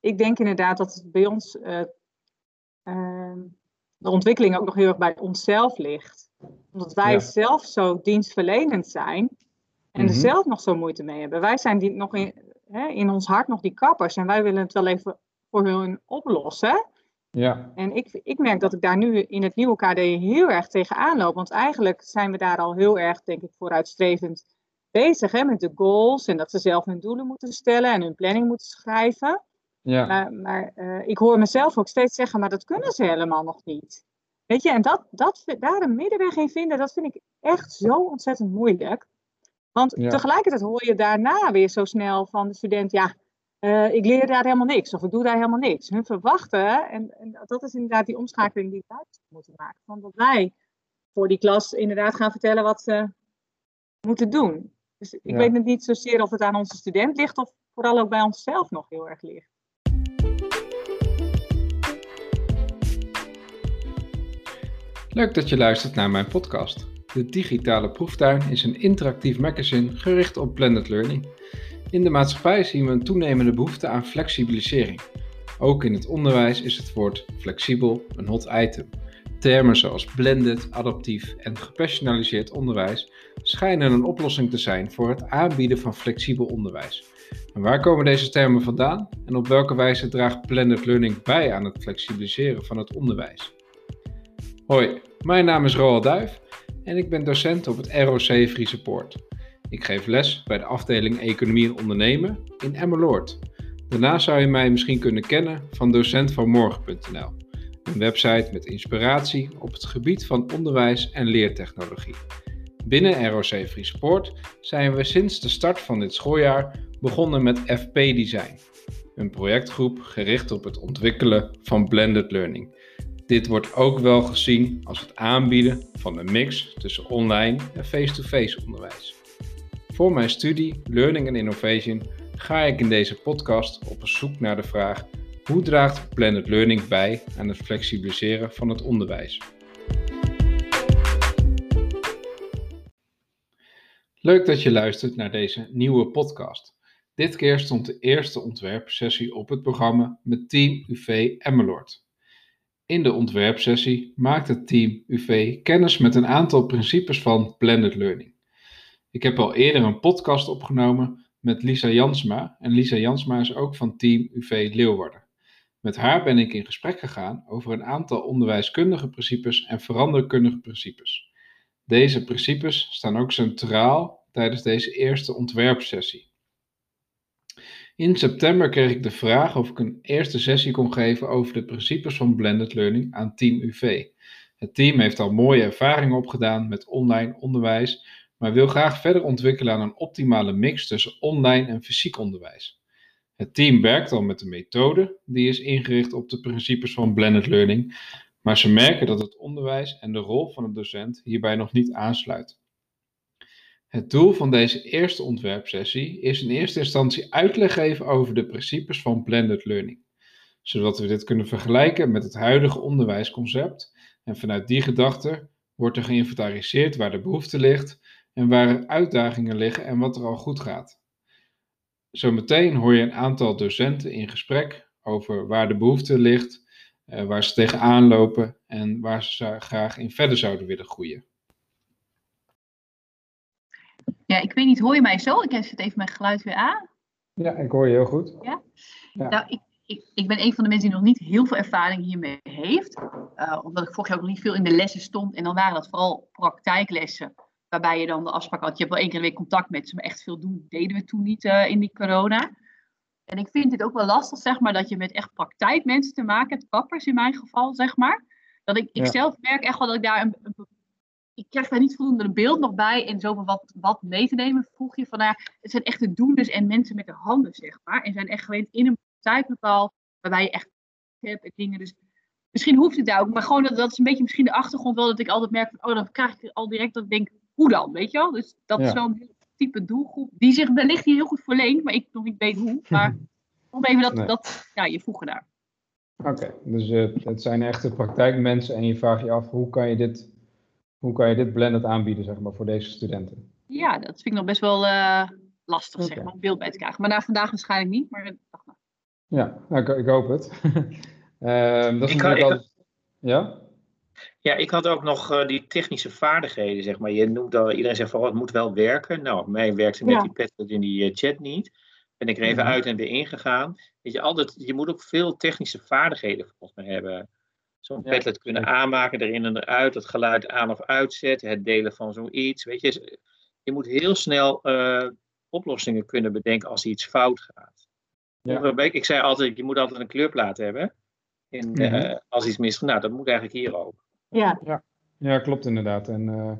ik denk inderdaad dat het bij ons uh, de ontwikkeling ook nog heel erg bij onszelf ligt. Omdat wij zelf zo dienstverlenend zijn en er mhm. zelf nog zo moeite mee hebben. Wij zijn die, nog in, hè, in ons hart nog die kappers en wij willen het wel even voor hun oplossen. Ja. En ik, ik merk dat ik daar nu in het nieuwe KD heel erg tegenaan loop. Want eigenlijk zijn we daar al heel erg, denk ik, vooruitstrevend bezig hè, met de goals. En dat ze zelf hun doelen moeten stellen en hun planning moeten schrijven. Ja. Maar, maar uh, ik hoor mezelf ook steeds zeggen, maar dat kunnen ze helemaal nog niet. Weet je, en dat, dat, daar een middenweg in vinden, dat vind ik echt zo ontzettend moeilijk. Want tegelijkertijd hoor je daarna weer zo snel van de student, ja, uh, ik leer daar helemaal niks of ik doe daar helemaal niks. Hun verwachten, en, en dat is inderdaad die omschakeling die wij moeten maken, van dat wij voor die klas inderdaad gaan vertellen wat ze moeten doen. Dus ik weet het niet zozeer of het aan onze student ligt of vooral ook bij onszelf nog heel erg ligt. Leuk dat je luistert naar mijn podcast. De Digitale Proeftuin is een interactief magazine gericht op blended learning. In de maatschappij zien we een toenemende behoefte aan flexibilisering. Ook in het onderwijs is het woord flexibel een hot item. Termen zoals blended, adaptief en gepersonaliseerd onderwijs schijnen een oplossing te zijn voor het aanbieden van flexibel onderwijs. Waar komen deze termen vandaan en op welke wijze draagt blended learning bij aan het flexibiliseren van het onderwijs? Hoi, mijn naam is Roald Duif en ik ben docent op het ROC Friese Poort. Ik geef les bij de afdeling Economie en Ondernemen in Emmeloord. Daarnaast zou je mij misschien kunnen kennen van docentvanmorgen.nl, een website met inspiratie op het gebied van onderwijs en leertechnologie. Binnen ROC Friese Poort zijn we sinds de start van dit schooljaar begonnen met FP Design, een projectgroep gericht op het ontwikkelen van blended learning dit wordt ook wel gezien als het aanbieden van een mix tussen online en face-to-face onderwijs. Voor mijn studie Learning and Innovation ga ik in deze podcast op zoek naar de vraag: hoe draagt blended learning bij aan het flexibiliseren van het onderwijs? Leuk dat je luistert naar deze nieuwe podcast. Dit keer stond de eerste ontwerpsessie op het programma met Team UV Emmeloord. In de ontwerpsessie maakt het team UV kennis met een aantal principes van blended learning. Ik heb al eerder een podcast opgenomen met Lisa Jansma en Lisa Jansma is ook van team UV Leeuwarden. Met haar ben ik in gesprek gegaan over een aantal onderwijskundige principes en veranderkundige principes. Deze principes staan ook centraal tijdens deze eerste ontwerpsessie. In september kreeg ik de vraag of ik een eerste sessie kon geven over de principes van blended learning aan Team UV. Het team heeft al mooie ervaringen opgedaan met online onderwijs, maar wil graag verder ontwikkelen aan een optimale mix tussen online en fysiek onderwijs. Het team werkt al met een methode die is ingericht op de principes van blended learning, maar ze merken dat het onderwijs en de rol van de docent hierbij nog niet aansluit. Het doel van deze eerste ontwerpsessie is in eerste instantie uitleg geven over de principes van blended learning, zodat we dit kunnen vergelijken met het huidige onderwijsconcept en vanuit die gedachte wordt er geïnventariseerd waar de behoefte ligt en waar er uitdagingen liggen en wat er al goed gaat. Zometeen hoor je een aantal docenten in gesprek over waar de behoefte ligt, eh, waar ze tegenaan lopen en waar ze graag in verder zouden willen groeien. Ja, ik weet niet, hoor je mij zo? Ik zet even mijn geluid weer aan. Ja, ik hoor je heel goed. Ja? Nou, ik, ik, ik ben een van de mensen die nog niet heel veel ervaring hiermee heeft. Uh, omdat ik vorig jaar ook nog niet veel in de lessen stond. En dan waren dat vooral praktijklessen. Waarbij je dan de afspraak had, je hebt wel één keer week contact met ze. Maar echt veel doen deden we toen niet uh, in die corona. En ik vind dit ook wel lastig, zeg maar, dat je met echt praktijkmensen te maken hebt. Kappers in mijn geval, zeg maar. Dat ik, ik zelf merk echt wel dat ik daar een, een ik krijg daar niet voldoende een beeld nog bij en zoveel wat, wat mee te nemen. Vroeg je van, nou ja, het zijn echt de doeners en mensen met de handen, zeg maar. En zijn echt gewend in een praktijklokaal waarbij je echt hebt en dingen. Dus misschien hoeft het daar ook. Maar gewoon, dat, dat is een beetje misschien de achtergrond wel, dat ik altijd merk van, oh, dan krijg ik al direct dat ik denk, hoe dan, weet je wel? Dus dat is zo'n type doelgroep die zich wellicht hier heel goed verleent, maar ik nog niet weet hoe. Maar om even dat, dat ja, je vroeger daar. Oké, dus uh, het zijn echte praktijkmensen en je vraagt je af, hoe kan je dit hoe kan je dit blended aanbieden, zeg maar, voor deze studenten? Ja, dat vind ik nog best wel uh, lastig, zeg maar, om beeld bij te krijgen. Maar na vandaag waarschijnlijk niet, maar maar. Ja, nou, ik, ik, hoop het. Ehm, dat is ik, natuurlijk ik, al... Ja? Ja, ik had ook nog uh, die technische vaardigheden, zeg maar. Je noemt al, iedereen zegt van, oh, het moet wel werken. Nou, mij werkte met Ja. die Padlet in die uh, chat niet. Ben ik er even Mhm. uit en weer ingegaan. Weet je, altijd, je moet ook veel technische vaardigheden volgens mij hebben. Zo'n Ja, Padlet kunnen aanmaken, erin en eruit, het geluid aan of uitzetten, het delen van zoiets. Weet je, je moet heel snel uh, oplossingen kunnen bedenken als iets fout gaat. Ja. Ik, ik zei altijd, je moet altijd een kleurplaat hebben. En, Mhm. uh, als iets misgaat, nou, dat moet eigenlijk hier ook. Ja, Ja, klopt inderdaad. En, uh,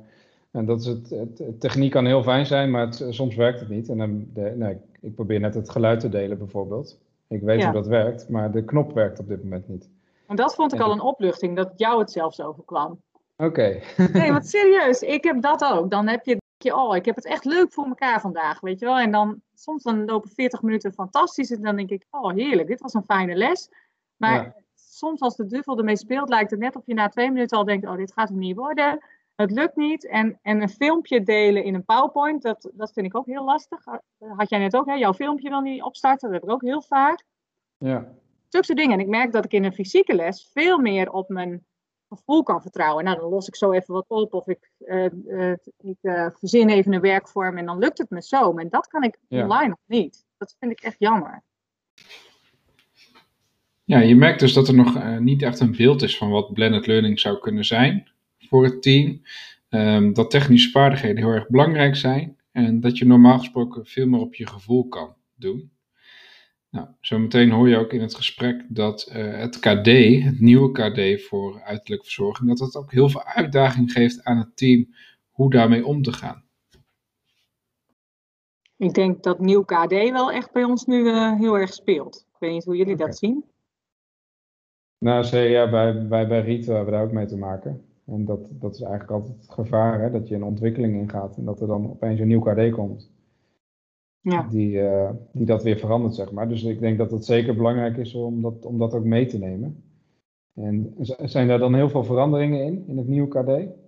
en dat is het, het, het, techniek kan heel fijn zijn, maar het, soms werkt het niet. En dan, de, nee, ik probeer net het geluid te delen bijvoorbeeld. Ik weet Ja. hoe dat werkt, maar de knop werkt op dit moment niet. En dat vond ik al een opluchting, dat jou het zelfs overkwam. Oké. Nee, want serieus, ik heb dat ook. Dan heb je, je, oh, ik heb het echt leuk voor elkaar vandaag, weet je wel. En dan, soms dan lopen 40 minuten fantastisch en dan denk ik, oh heerlijk, dit was een fijne les. Maar Ja. soms als de duivel ermee speelt, lijkt het net of je na twee minuten al denkt, oh, dit gaat hem niet worden. Het lukt niet. En, en een filmpje delen in een PowerPoint, dat, dat vind ik ook heel lastig. Had jij net ook, hè? jouw filmpje wil niet opstarten, dat heb ik ook heel vaak. Ja. Zulke dingen. En ik merk dat ik in een fysieke les veel meer op mijn gevoel kan vertrouwen. Nou, dan los ik zo even wat op of ik, uh, uh, ik uh, verzin even een werkvorm en dan lukt het me zo. Maar dat kan ik Ja. online nog niet. Dat vind ik echt jammer. Ja, je merkt dus dat er nog niet echt een beeld is van wat blended learning zou kunnen zijn voor het team. Um, dat technische vaardigheden heel erg belangrijk zijn en dat je normaal gesproken veel meer op je gevoel kan doen. Nou, zometeen hoor je ook in het gesprek dat uh, het KD, het nieuwe KD voor uiterlijke verzorging, dat het ook heel veel uitdaging geeft aan het team hoe daarmee om te gaan. Ik denk dat nieuw KD wel echt bij ons nu uh, heel erg speelt. Ik weet niet hoe jullie okay. dat zien. Nou, ja, bij, bij, bij Rito hebben we daar ook mee te maken. En dat, dat is eigenlijk altijd het gevaar, hè, dat je een ontwikkeling ingaat en dat er dan opeens een nieuw KD komt. Ja. Die, uh, die dat weer verandert, zeg maar. Dus ik denk dat het zeker belangrijk is om dat, om dat ook mee te nemen. En zijn daar dan heel veel veranderingen in, in het nieuwe KD?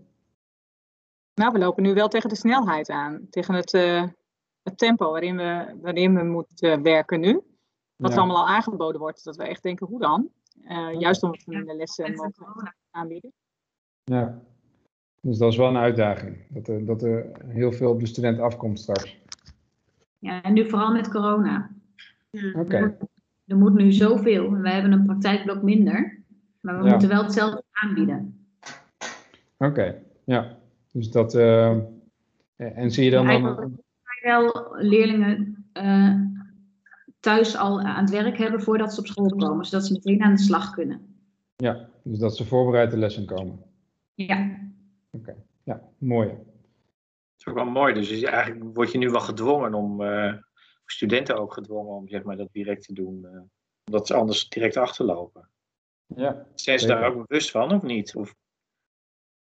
Nou, we lopen nu wel tegen de snelheid aan. Tegen het, uh, het tempo waarin we, waarin we moeten werken nu. Wat ja. er allemaal al aangeboden wordt. Dat we echt denken, hoe dan? Uh, juist omdat we de lessen mogen aanbieden. Ja, dus dat is wel een uitdaging. Dat er, dat er heel veel op de student afkomt straks. Ja, en nu vooral met corona. Oké. Okay. Er moet nu zoveel. We hebben een praktijkblok minder. Maar we Ja. moeten wel hetzelfde aanbieden. Oké, ja. Dus dat... eh, en zie je dan dan... Eigenlijk wel leerlingen eh, thuis al aan het werk hebben voordat ze op school komen. Zodat ze meteen aan de slag kunnen. Ja, dus dat ze voorbereid de lessen komen. Ja. Oké, ja, mooi. Dat is ook wel mooi. Dus eigenlijk word je nu wel gedwongen om, eh, studenten ook gedwongen om zeg maar, dat direct te doen. eh, omdat ze anders direct achterlopen. Ja, Zijn ze Zeker. daar ook bewust van of niet? Of,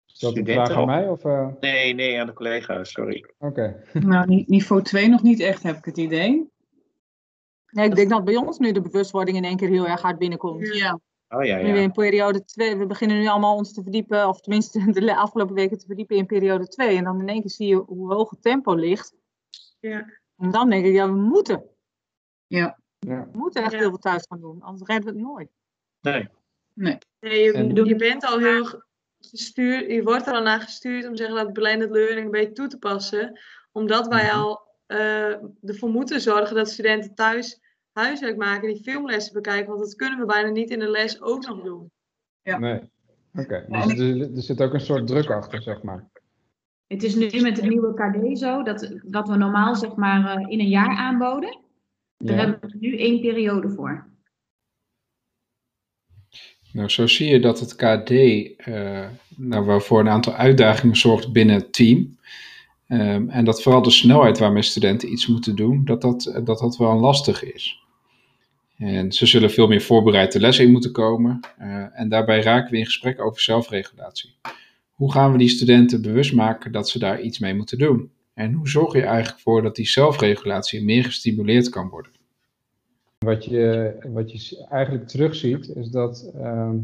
is dat een vraag aan mij? Of, eh, nee, nee, aan de collega's, sorry. Oké, Nou, ni- niveau 2 nog niet echt, heb ik het idee. Nee, ik denk dat bij ons nu de bewustwording in één keer heel erg hard binnenkomt. Ja. Oh ja, Nu ja. in periode 2, we beginnen nu allemaal ons te verdiepen, of tenminste de afgelopen weken te verdiepen in periode 2. En dan in één keer zie je hoe hoog het tempo ligt. Ja. En dan denk ik, ja, we moeten. Ja. ja. We moeten echt Ja. heel veel thuis gaan doen, anders redden we het nooit. Nee. Nee. Nee, je, En- je bent al heel ge- gestuurd, je wordt er al naar gestuurd om zeggen dat blended learning een beetje toe te passen. Omdat wij Mhm. al eh, ervoor moeten zorgen dat studenten thuis huiswerk maken, die filmlessen bekijken. Want dat kunnen we bijna niet in de les ook nog doen. Ja. Nee. Oké, dus er, er zit ook een soort druk achter, zeg maar. Het is nu met het nieuwe KD zo dat wat we normaal zeg maar eh, in een jaar aanboden. Daar Ja. hebben we nu één periode voor. Nou, zo zie je dat het KD eh nou, wel voor een aantal uitdagingen zorgt binnen het team. Ehm, en dat vooral de snelheid waarmee studenten iets moeten doen, dat dat, dat, dat wel een lastig is. En ze zullen veel meer voorbereid de les in moeten komen. eh, en daarbij raken we in gesprek over zelfregulatie. Hoe gaan we die studenten bewust maken dat ze daar iets mee moeten doen? En hoe zorg je eigenlijk voor dat die zelfregulatie meer gestimuleerd kan worden? Wat je, wat je eigenlijk terugziet, is dat, ehm,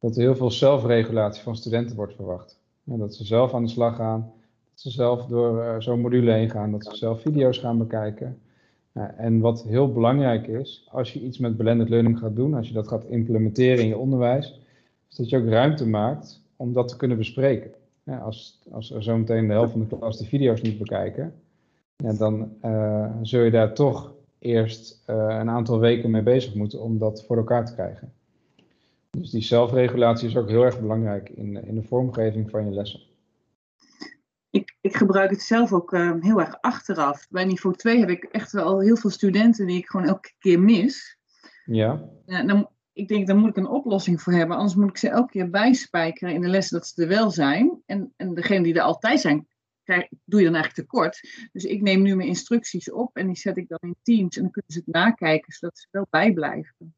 dat er heel veel zelfregulatie van studenten wordt verwacht. Dat ze zelf aan de slag gaan, dat ze zelf door eh, zo'n module heen gaan, dat ze zelf video's gaan bekijken. En wat heel belangrijk is, als je iets met blended learning gaat doen, als je dat gaat implementeren in je onderwijs, is dat je ook ruimte maakt om dat te kunnen bespreken. Als, als er zometeen de helft van de klas de video's niet bekijken, ja, dan uh, zul je daar toch eerst uh, een aantal weken mee bezig moeten om dat voor elkaar te krijgen. Dus die zelfregulatie is ook heel erg belangrijk in, in de vormgeving van je lessen. Ik, ik gebruik het zelf ook uh, heel erg achteraf. Bij niveau 2 heb ik echt wel heel veel studenten die ik gewoon elke keer mis. Ja. dan, ik denk, daar moet ik een oplossing voor hebben. Anders moet ik ze elke keer bijspijkeren in de les dat ze er wel zijn. En, en degene die er altijd zijn, krijg, doe je dan eigenlijk tekort. Dus ik neem nu mijn instructies op en die zet ik dan in Teams. En dan kunnen ze het nakijken, zodat ze wel bijblijven.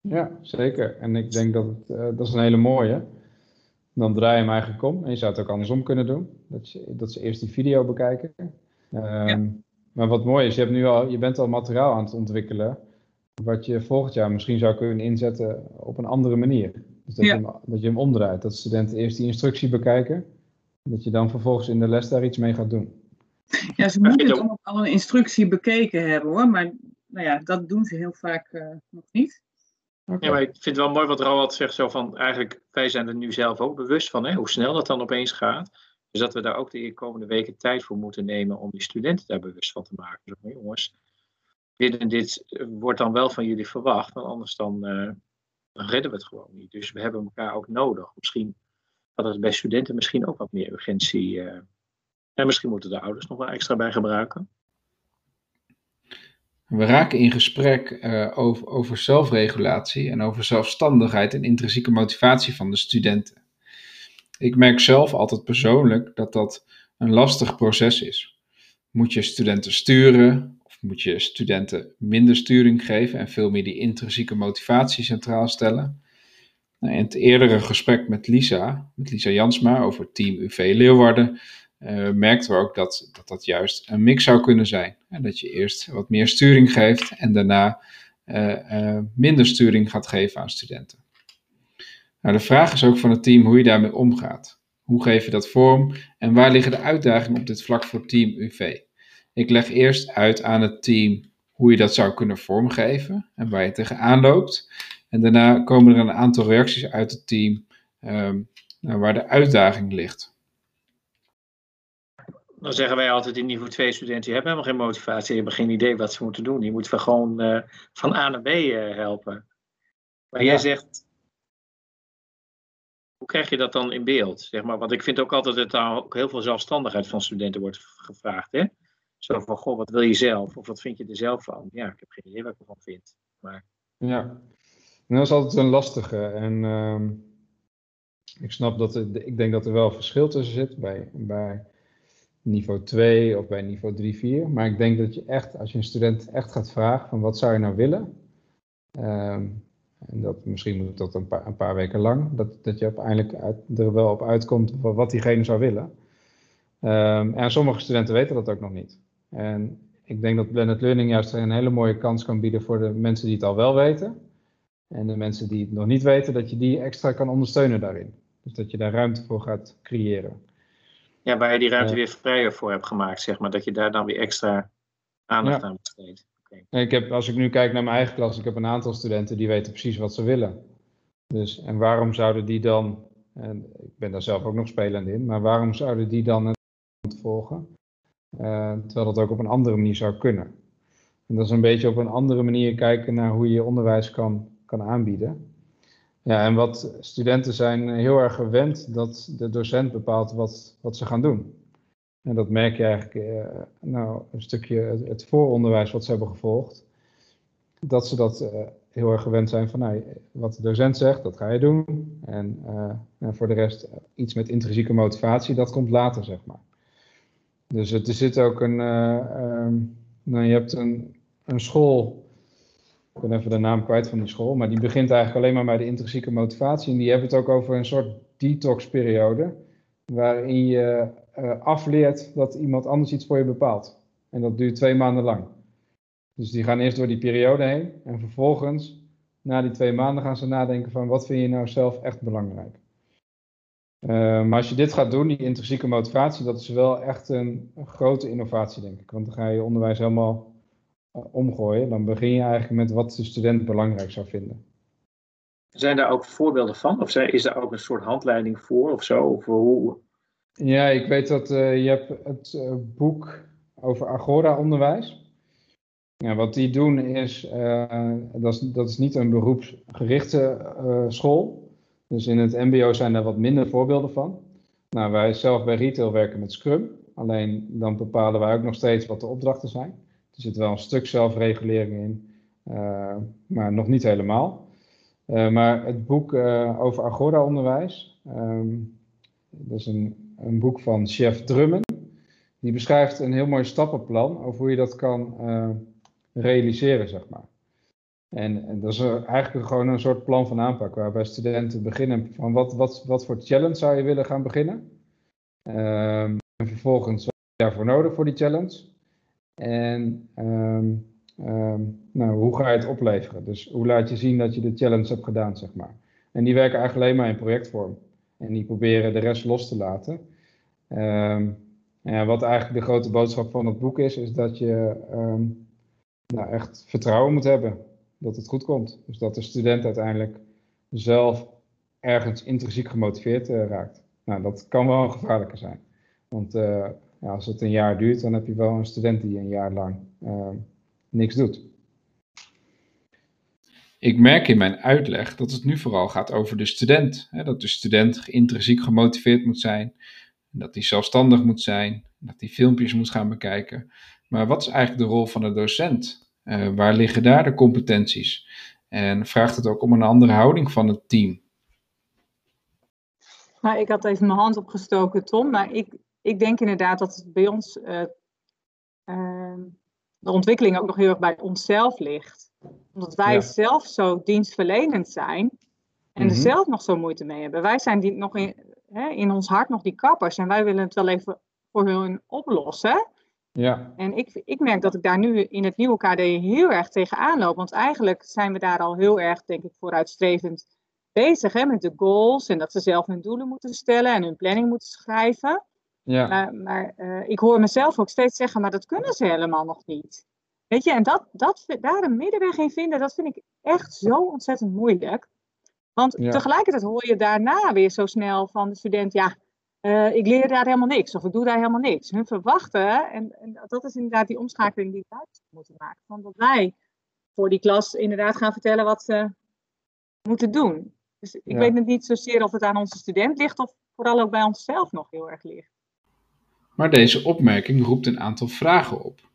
Ja, zeker. En ik denk dat het, uh, dat is een hele mooie. Dan draai je hem eigenlijk om. En je zou het ook andersom kunnen doen. Dat, je, dat ze eerst die video bekijken. Um, ja. Maar wat mooi is, je, hebt nu al, je bent al materiaal aan het ontwikkelen. Wat je volgend jaar misschien zou kunnen inzetten op een andere manier. Dus dat, ja. je, hem, dat je hem omdraait. Dat studenten eerst die instructie bekijken. Dat je dan vervolgens in de les daar iets mee gaat doen. Ja, ze moeten het ook al een instructie bekeken hebben hoor. Maar nou ja, dat doen ze heel vaak uh, nog niet. Ja, maar ik vind het wel mooi wat Roald zegt, zo van eigenlijk, wij zijn er nu zelf ook bewust van, hè, hoe snel dat dan opeens gaat. Dus dat we daar ook de komende weken tijd voor moeten nemen om die studenten daar bewust van te maken. Jongens, dit en dit wordt dan wel van jullie verwacht, want anders dan, uh, redden we het gewoon niet. Dus we hebben elkaar ook nodig. Misschien had het bij studenten misschien ook wat meer urgentie. Uh, en misschien moeten de ouders nog wel extra bij gebruiken. We raken in gesprek uh, over, over zelfregulatie en over zelfstandigheid en intrinsieke motivatie van de studenten. Ik merk zelf altijd persoonlijk dat dat een lastig proces is. Moet je studenten sturen of moet je studenten minder sturing geven en veel meer die intrinsieke motivatie centraal stellen? Nou, in het eerdere gesprek met Lisa, met Lisa Jansma over Team UV Leeuwarden, uh, merkten we ook dat, dat dat juist een mix zou kunnen zijn. En dat je eerst wat meer sturing geeft en daarna uh, uh, minder sturing gaat geven aan studenten. Nou, de vraag is ook van het team hoe je daarmee omgaat. Hoe geef je dat vorm en waar liggen de uitdagingen op dit vlak voor Team UV? Ik leg eerst uit aan het team hoe je dat zou kunnen vormgeven en waar je tegenaan loopt. En daarna komen er een aantal reacties uit het team um, waar de uitdaging ligt. Dan zeggen wij altijd in niveau 2 studenten, je hebt helemaal geen motivatie, je hebt geen idee wat ze moeten doen. Je moet gewoon uh, van A naar B uh, helpen. Maar ja. jij zegt, hoe krijg je dat dan in beeld? Zeg maar, want ik vind ook altijd dat daar ook heel veel zelfstandigheid van studenten wordt gevraagd. Hè? Zo van, goh, wat wil je zelf? Of wat vind je er zelf van? Ja, ik heb geen idee wat ik ervan vind. Maar... Ja, en dat is altijd een lastige. En uh, ik snap dat, er, ik denk dat er wel verschil tussen zit bij... bij niveau 2 of bij niveau 3, 4. Maar ik denk dat je echt, als je een student echt gaat vragen van wat zou je nou willen, um, en dat, misschien moet dat een paar, een paar weken lang, dat, dat je uiteindelijk uit, er wel op uitkomt wat diegene zou willen. Um, en sommige studenten weten dat ook nog niet. En ik denk dat blended learning juist een hele mooie kans kan bieden voor de mensen die het al wel weten. En de mensen die het nog niet weten, dat je die extra kan ondersteunen daarin. Dus dat je daar ruimte voor gaat creëren. Ja, waar je die ruimte weer vrijer voor hebt gemaakt, zeg maar. Dat je daar dan weer extra aandacht aan besteedt. Okay. Ik heb, als ik nu kijk naar mijn eigen klas, ik heb een aantal studenten die weten precies wat ze willen. Dus, en waarom zouden die dan, en ik ben daar zelf ook nog spelend in, maar waarom zouden die dan het volgen? Uh, terwijl dat ook op een andere manier zou kunnen. En dat is een beetje op een andere manier kijken naar hoe je onderwijs kan, kan aanbieden. Ja, en wat studenten zijn heel erg gewend dat de docent bepaalt wat, wat ze gaan doen. En dat merk je eigenlijk, uh, nou, een stukje het, vooronderwijs wat ze hebben gevolgd. Dat ze dat uh, heel erg gewend zijn van, nou, wat de docent zegt, dat ga je doen. En, en voor de rest iets met intrinsieke motivatie, dat komt later, zeg maar. Dus het, er zit ook een, um, nou, je hebt een, een school ik ben even de naam kwijt van die school, maar die begint eigenlijk alleen maar bij de intrinsieke motivatie. En die hebben het ook over een soort detox-periode, waarin je uh, afleert dat iemand anders iets voor je bepaalt. En dat duurt twee maanden lang. Dus die gaan eerst door die periode heen en vervolgens, na die twee maanden, gaan ze nadenken van wat vind je nou zelf echt belangrijk. Uh, maar als je dit gaat doen, die intrinsieke motivatie, dat is wel echt een grote innovatie, denk ik. Want dan ga je onderwijs helemaal omgooien, dan begin je eigenlijk met wat de student belangrijk zou vinden. Zijn daar ook voorbeelden van? Of zijn, is daar ook een soort handleiding voor of zo? Of hoe... Ja, ik weet dat je hebt het boek over Agora-onderwijs. Ja, wat die doen is, uh, dat is, dat is niet een beroepsgerichte school. Dus in het MBO zijn daar wat minder voorbeelden van. Nou, wij zelf bij retail werken met Scrum. Alleen dan bepalen wij ook nog steeds wat de opdrachten zijn. Er zit wel een stuk zelfregulering in, uh, maar nog niet helemaal. maar het boek over Agora-onderwijs, um, dat is een, een boek van chef Drummen. Die beschrijft een heel mooi stappenplan over hoe je dat kan realiseren, zeg maar. En, en, dat is eigenlijk gewoon een soort plan van aanpak waarbij studenten beginnen van wat, wat, wat voor challenge zou je willen gaan beginnen. Um, en vervolgens wat je daarvoor nodig voor die challenge. En um, um, nou, hoe ga je het opleveren? Dus hoe laat je zien dat je de challenge hebt gedaan, zeg maar. En die werken eigenlijk alleen maar in projectvorm. En die proberen de rest los te laten. ja, wat eigenlijk de grote boodschap van het boek is, is dat je nou, echt vertrouwen moet hebben dat het goed komt. Dus dat de student uiteindelijk zelf ergens intrinsiek gemotiveerd uh, raakt. Nou, dat kan wel een gevaarlijke zijn. Want uh, ja, als het een jaar duurt, dan heb je wel een student die een jaar lang uh, niks doet. Ik merk in mijn uitleg dat het nu vooral gaat over de student. Hè, dat de student intrinsiek gemotiveerd moet zijn, dat hij zelfstandig moet zijn, dat hij filmpjes moet gaan bekijken. Maar wat is eigenlijk de rol van de docent? Uh, waar liggen daar de competenties? En vraagt het ook om een andere houding van het team? Nou, ik had even mijn hand opgestoken, Tom. Maar ik, ik denk inderdaad dat het bij ons uh, uh, de ontwikkeling ook nog heel erg bij onszelf ligt. Omdat wij ja. zelf zo dienstverlenend zijn en mm -hmm. er zelf nog zo moeite mee hebben. Wij zijn die nog in, hè, in ons hart nog die kappers en wij willen het wel even voor hun oplossen. Ja. En ik, ik merk dat ik daar nu in het nieuwe KD heel erg tegenaan loop. Want eigenlijk zijn we daar al heel erg, denk ik, vooruitstrevend bezig hè, met de goals. En dat ze zelf hun doelen moeten stellen en hun planning moeten schrijven. Ja. Maar, maar uh, ik hoor mezelf ook steeds zeggen, maar dat kunnen ze helemaal nog niet. Weet je, en dat, dat, daar een middenweg in vinden, dat vind ik echt zo ontzettend moeilijk. Want Ja. tegelijkertijd hoor je daarna weer zo snel van de student, ja, eh, ik leer daar helemaal niks of ik doe daar helemaal niks. Hun verwachten, en, en dat is inderdaad die omschakeling die wij moeten maken, van dat wij voor die klas inderdaad gaan vertellen wat ze moeten doen. Dus ik Ja. weet het niet zozeer of het aan onze student ligt of vooral ook bij onszelf nog heel erg ligt. Maar deze opmerking roept een aantal vragen op.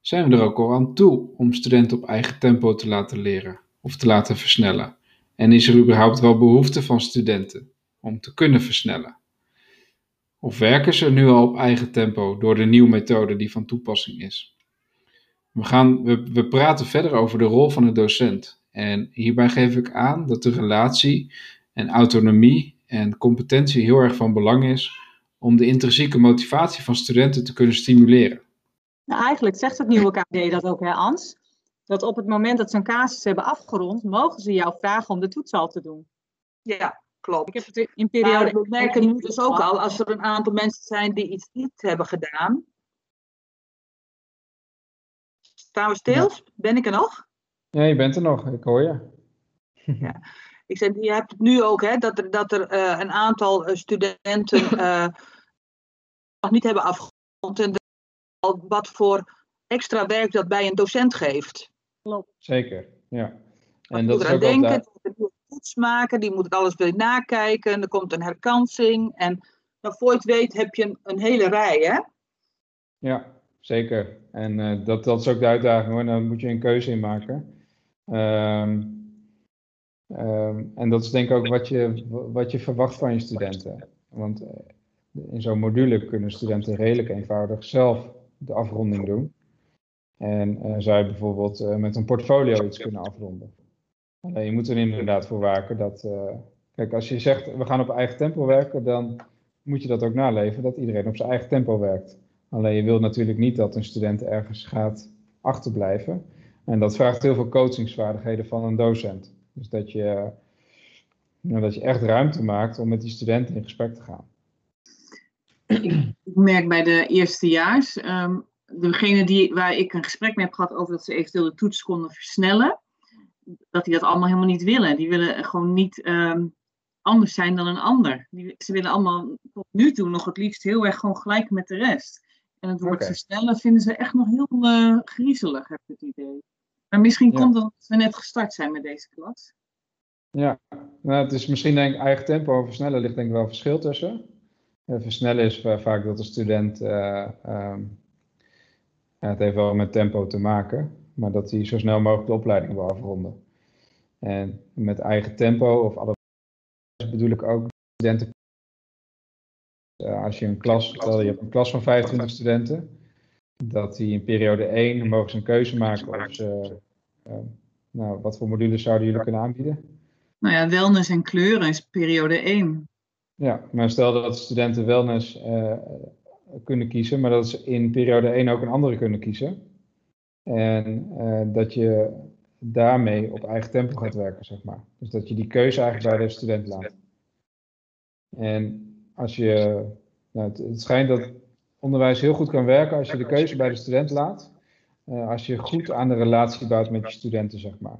Zijn we er ook al aan toe om studenten op eigen tempo te laten leren of te laten versnellen? En is er überhaupt wel behoefte van studenten om te kunnen versnellen? Of werken ze nu al op eigen tempo door de nieuwe methode die van toepassing is? We, gaan, we, we praten verder over de rol van de docent. En hierbij geef ik aan dat de relatie en autonomie en competentie heel erg van belang is om de intrinsieke motivatie van studenten te kunnen stimuleren. Nou, eigenlijk zegt het nieuwe KD dat ook, hè, Ans? Dat op het moment dat ze een casus hebben afgerond, mogen ze jou vragen om de toets al te doen. Ja, klopt. Ik heb het in periode. Maar we merken nu dus ook al, als er een aantal mensen zijn die iets niet hebben gedaan. Staan we stil? Ben ik er nog? Ja, je bent er nog, ik hoor je. Ik zeg, je hebt het nu ook, hè, dat er, dat er eh, een aantal eh, studenten eh, nog niet hebben afgerond. En wat voor extra werk dat bij een docent geeft. Zeker, ja. En En moet dat is eraan ook wel denken, daar- die moet een toets maken, die moet het alles weer nakijken. En er komt een herkansing. En dan voor je het weet heb je een, een hele rij, hè? Ja, zeker. En eh, dat, dat is ook de uitdaging hoor. Daar moet je een keuze in maken. Ehm, ehm, en dat is denk ik ook wat je, wat je verwacht van je studenten. Want eh, in zo'n module kunnen studenten redelijk eenvoudig zelf de afronding doen. En eh, zou je bijvoorbeeld eh, met een portfolio iets kunnen afronden. Alleen je moet er inderdaad voor waken dat. kijk, als je zegt we gaan op eigen tempo werken, dan moet je dat ook naleven dat iedereen op zijn eigen tempo werkt. Alleen je wilt natuurlijk niet dat een student ergens gaat achterblijven. En dat vraagt heel veel coachingsvaardigheden van een docent. Dus dat je, nou, dat je echt ruimte maakt om met die studenten in gesprek te gaan. Ik merk bij de eerstejaars, ehm degene die, waar ik een gesprek mee heb gehad over dat ze eventueel de toets konden versnellen, dat die dat allemaal helemaal niet willen. Die willen gewoon niet ehm, anders zijn dan een ander. Die, ze willen allemaal tot nu toe nog het liefst heel erg gewoon gelijk met de rest. En het woord versnellen vinden ze echt nog heel eh, griezelig, heb ik het idee. Maar misschien Ja. komt omdat we net gestart zijn met deze klas. Ja, nou, het is misschien denk ik eigen tempo en versnellen ligt denk ik wel verschil tussen. Eh, versnellen is va- vaak dat de student, eh, ehm, ja, het heeft wel met tempo te maken, maar dat hij zo snel mogelijk de opleiding wil afronden. En met eigen tempo of alle bedoel ik ook studenten. Eh, als je een klas, stel je hebt een klas van 25 studenten, dat die in periode 1 mogen ze een keuze maken of ze, eh, nou, wat voor modules zouden jullie kunnen aanbieden? Nou ja, wellness en kleuren is periode 1. Ja, maar stel dat studenten wellness eh, kunnen kiezen, maar dat ze in periode 1 ook een andere kunnen kiezen. En eh, dat je daarmee op eigen tempo gaat werken, zeg maar. Dus dat je die keuze eigenlijk bij de student laat. En als je, nou, het, het schijnt dat onderwijs heel goed kan werken als je de keuze bij de student laat. eh, als je goed aan de relatie bouwt met je studenten, zeg maar.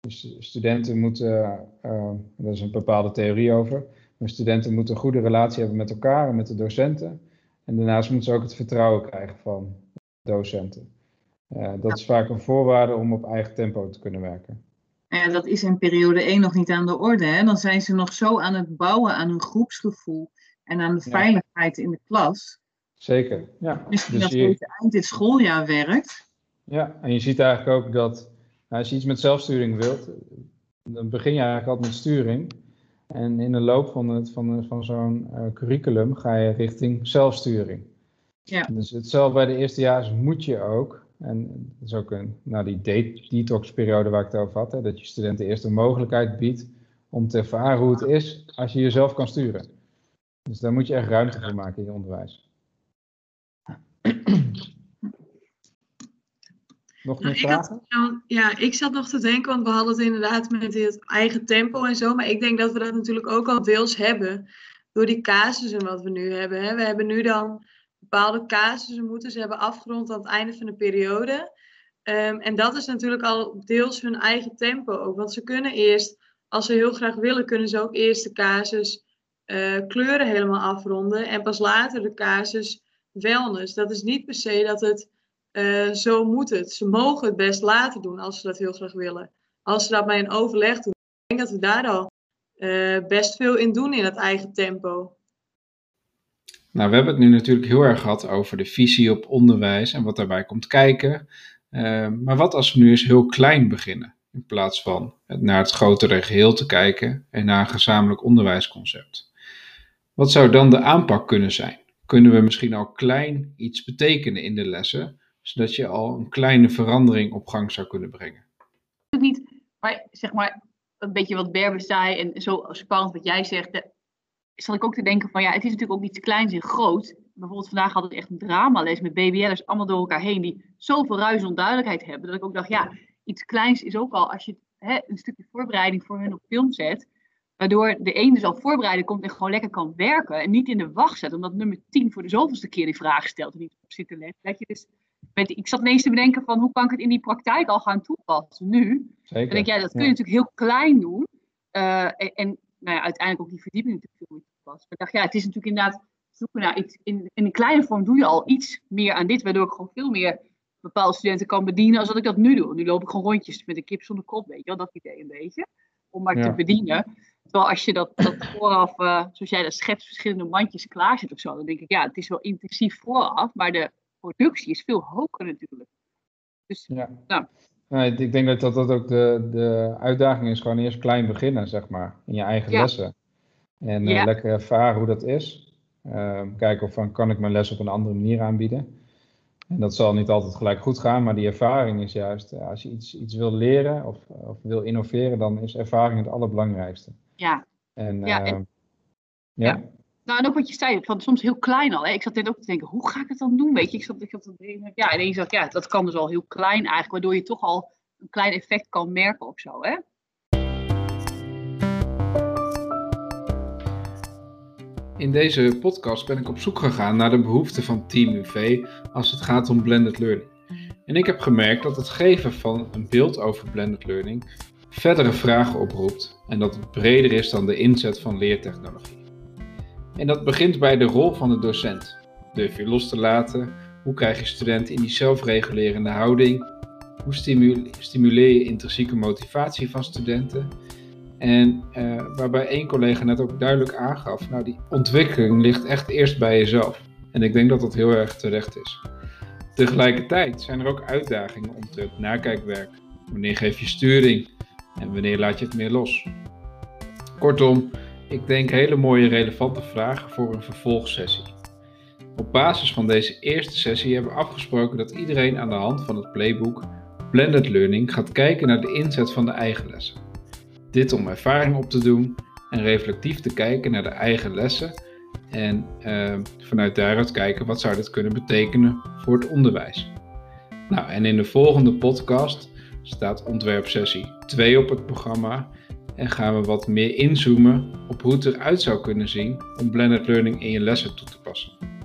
Dus studenten moeten, uh, daar is een bepaalde theorie over, maar studenten moeten een goede relatie hebben met elkaar en met de docenten. En daarnaast moeten ze ook het vertrouwen krijgen van docenten. Uh, dat is vaak een voorwaarde om op eigen tempo te kunnen werken. Ja, dat is in periode 1 nog niet aan de orde. Hè? Dan zijn ze nog zo aan het bouwen aan hun groepsgevoel en aan de Ja. veiligheid in de klas. Zeker, ja. Misschien Dus dat je- deze eind dit schooljaar werkt. Ja, en je ziet eigenlijk ook dat nou, als je iets met zelfsturing wilt, dan begin je eigenlijk altijd met sturing. En in de loop van, het, van, van zo'n eh, curriculum ga je richting zelfsturing. Ja. Dus hetzelfde bij de eerstejaars moet je ook. En dat is ook een, nou, die de- detox-periode waar ik het over had, hè, dat je studenten eerst de mogelijkheid biedt om te ervaren hoe het is als je jezelf kan sturen. Dus daar moet je echt ruimte voor maken in je onderwijs. Nog meer Nou, ik had- vragen? Ja, ik zat nog te denken, want we hadden het inderdaad met het eigen tempo en zo. Maar ik denk dat we dat natuurlijk ook al deels hebben. Door die casussen wat we nu hebben. Hè. We hebben nu dan bepaalde casussen moeten ze hebben afgerond aan het einde van de periode. Ehm, en dat is natuurlijk al deels hun eigen tempo ook. Want ze kunnen eerst, als ze heel graag willen, kunnen ze ook eerst de casus eh, kleuren helemaal afronden. En pas later de casus wellness. Dat is niet per se dat het eh, zo moet het. Ze mogen het best later doen als ze dat heel graag willen. Als ze dat bij een overleg doen. Ik denk dat we daar al eh, best veel in doen in het eigen tempo. Nou, we hebben het nu natuurlijk heel erg gehad over de visie op onderwijs en wat daarbij komt kijken. Eh, maar wat als we nu eens heel klein beginnen, in plaats van naar het grotere geheel te kijken en naar een gezamenlijk onderwijsconcept? Wat zou dan de aanpak kunnen zijn? Kunnen we misschien al klein iets betekenen in de lessen, zodat je al een kleine verandering op gang zou kunnen brengen? het niet, maar zeg maar, een beetje wat Berber zei en zo spannend wat jij zegt, eh, zat ik ook te denken van ja, het is natuurlijk ook iets kleins en groot. Bijvoorbeeld vandaag hadden we echt een dramales met BBL'ers allemaal door elkaar heen die zoveel ruis en onduidelijkheid hebben, dat ik ook dacht ja, iets kleins is ook al als je hè, een stukje voorbereiding voor hun op film zet, waardoor de een dus al voorbereiden komt en gewoon lekker kan werken en niet in de wacht zet, omdat nummer 10 voor de zoveelste keer die vraag stelt en niet op zit te letten. Dat je dus, met, ik zat ineens te bedenken van hoe kan ik het in die praktijk al gaan toepassen nu, Zeker. dan denk ik, ja, dat kun je Ja. natuurlijk heel klein doen. Eh, en en nou ja, uiteindelijk ook die verdieping natuurlijk veel meer toepassen. Maar ik dacht, ja, het is natuurlijk inderdaad zoeken naar iets. In, in een kleine vorm doe je al iets meer aan dit, waardoor ik gewoon veel meer bepaalde studenten kan bedienen als dat ik dat nu doe. Nu loop ik gewoon rondjes met een kip zonder kop, weet je wel, dat idee een beetje. Om maar Ja. te bedienen. Terwijl als je dat, dat vooraf, eh, zoals jij dat schetst, verschillende mandjes klaarzet of zo, dan denk ik, ja, het is wel intensief vooraf, maar de productie is veel hoger natuurlijk. Dus Ja. Nee, ik denk dat dat, dat ook de, de uitdaging is, gewoon eerst klein beginnen, zeg maar, in je eigen Ja. lessen. En eh, lekker ervaren hoe dat is. Ehm, kijken of van, kan ik mijn les op een andere manier aanbieden. En dat zal niet altijd gelijk goed gaan, maar die ervaring is juist, eh, als je iets, iets wil leren of, of wil innoveren, dan is ervaring het allerbelangrijkste. ja, En, Ja, en- ehm, ja, Nou, en ook wat je zei, van soms heel klein al. Hè? Ik zat net ook te denken, hoe ga ik het dan doen? Weet je, ik zat, ik zat te ja, en ik, ja, dat kan dus al heel klein eigenlijk, waardoor je toch al een klein effect kan merken of zo, hè? In deze podcast ben ik op zoek gegaan naar de behoeften van Team UV als het gaat om blended learning. En ik heb gemerkt dat het geven van een beeld over blended learning verdere vragen oproept en dat het breder is dan de inzet van leertechnologie. En dat begint bij de rol van de docent. Durf je los te laten? Hoe krijg je studenten in die zelfregulerende houding? Hoe stimuleer je intrinsieke motivatie van studenten? En uh, waarbij één collega net ook duidelijk aangaf, nou die ontwikkeling ligt echt eerst bij jezelf. En ik denk dat dat heel erg terecht is. Tegelijkertijd zijn er ook uitdagingen om te nakijkwerk. Wanneer geef je sturing en wanneer laat je het meer los? Kortom, ik denk hele mooie relevante vragen voor een vervolgsessie. Op basis van deze eerste sessie hebben we afgesproken dat iedereen aan de hand van het playbook Blended Learning gaat kijken naar de inzet van de eigen lessen. Dit om ervaring op te doen en reflectief te kijken naar de eigen lessen en uh, vanuit daaruit kijken wat zou dit kunnen betekenen voor het onderwijs. Nou, en in de volgende podcast staat ontwerpsessie 2 op het programma en gaan we wat meer inzoomen op hoe het eruit zou kunnen zien om blended learning in je lessen toe te passen.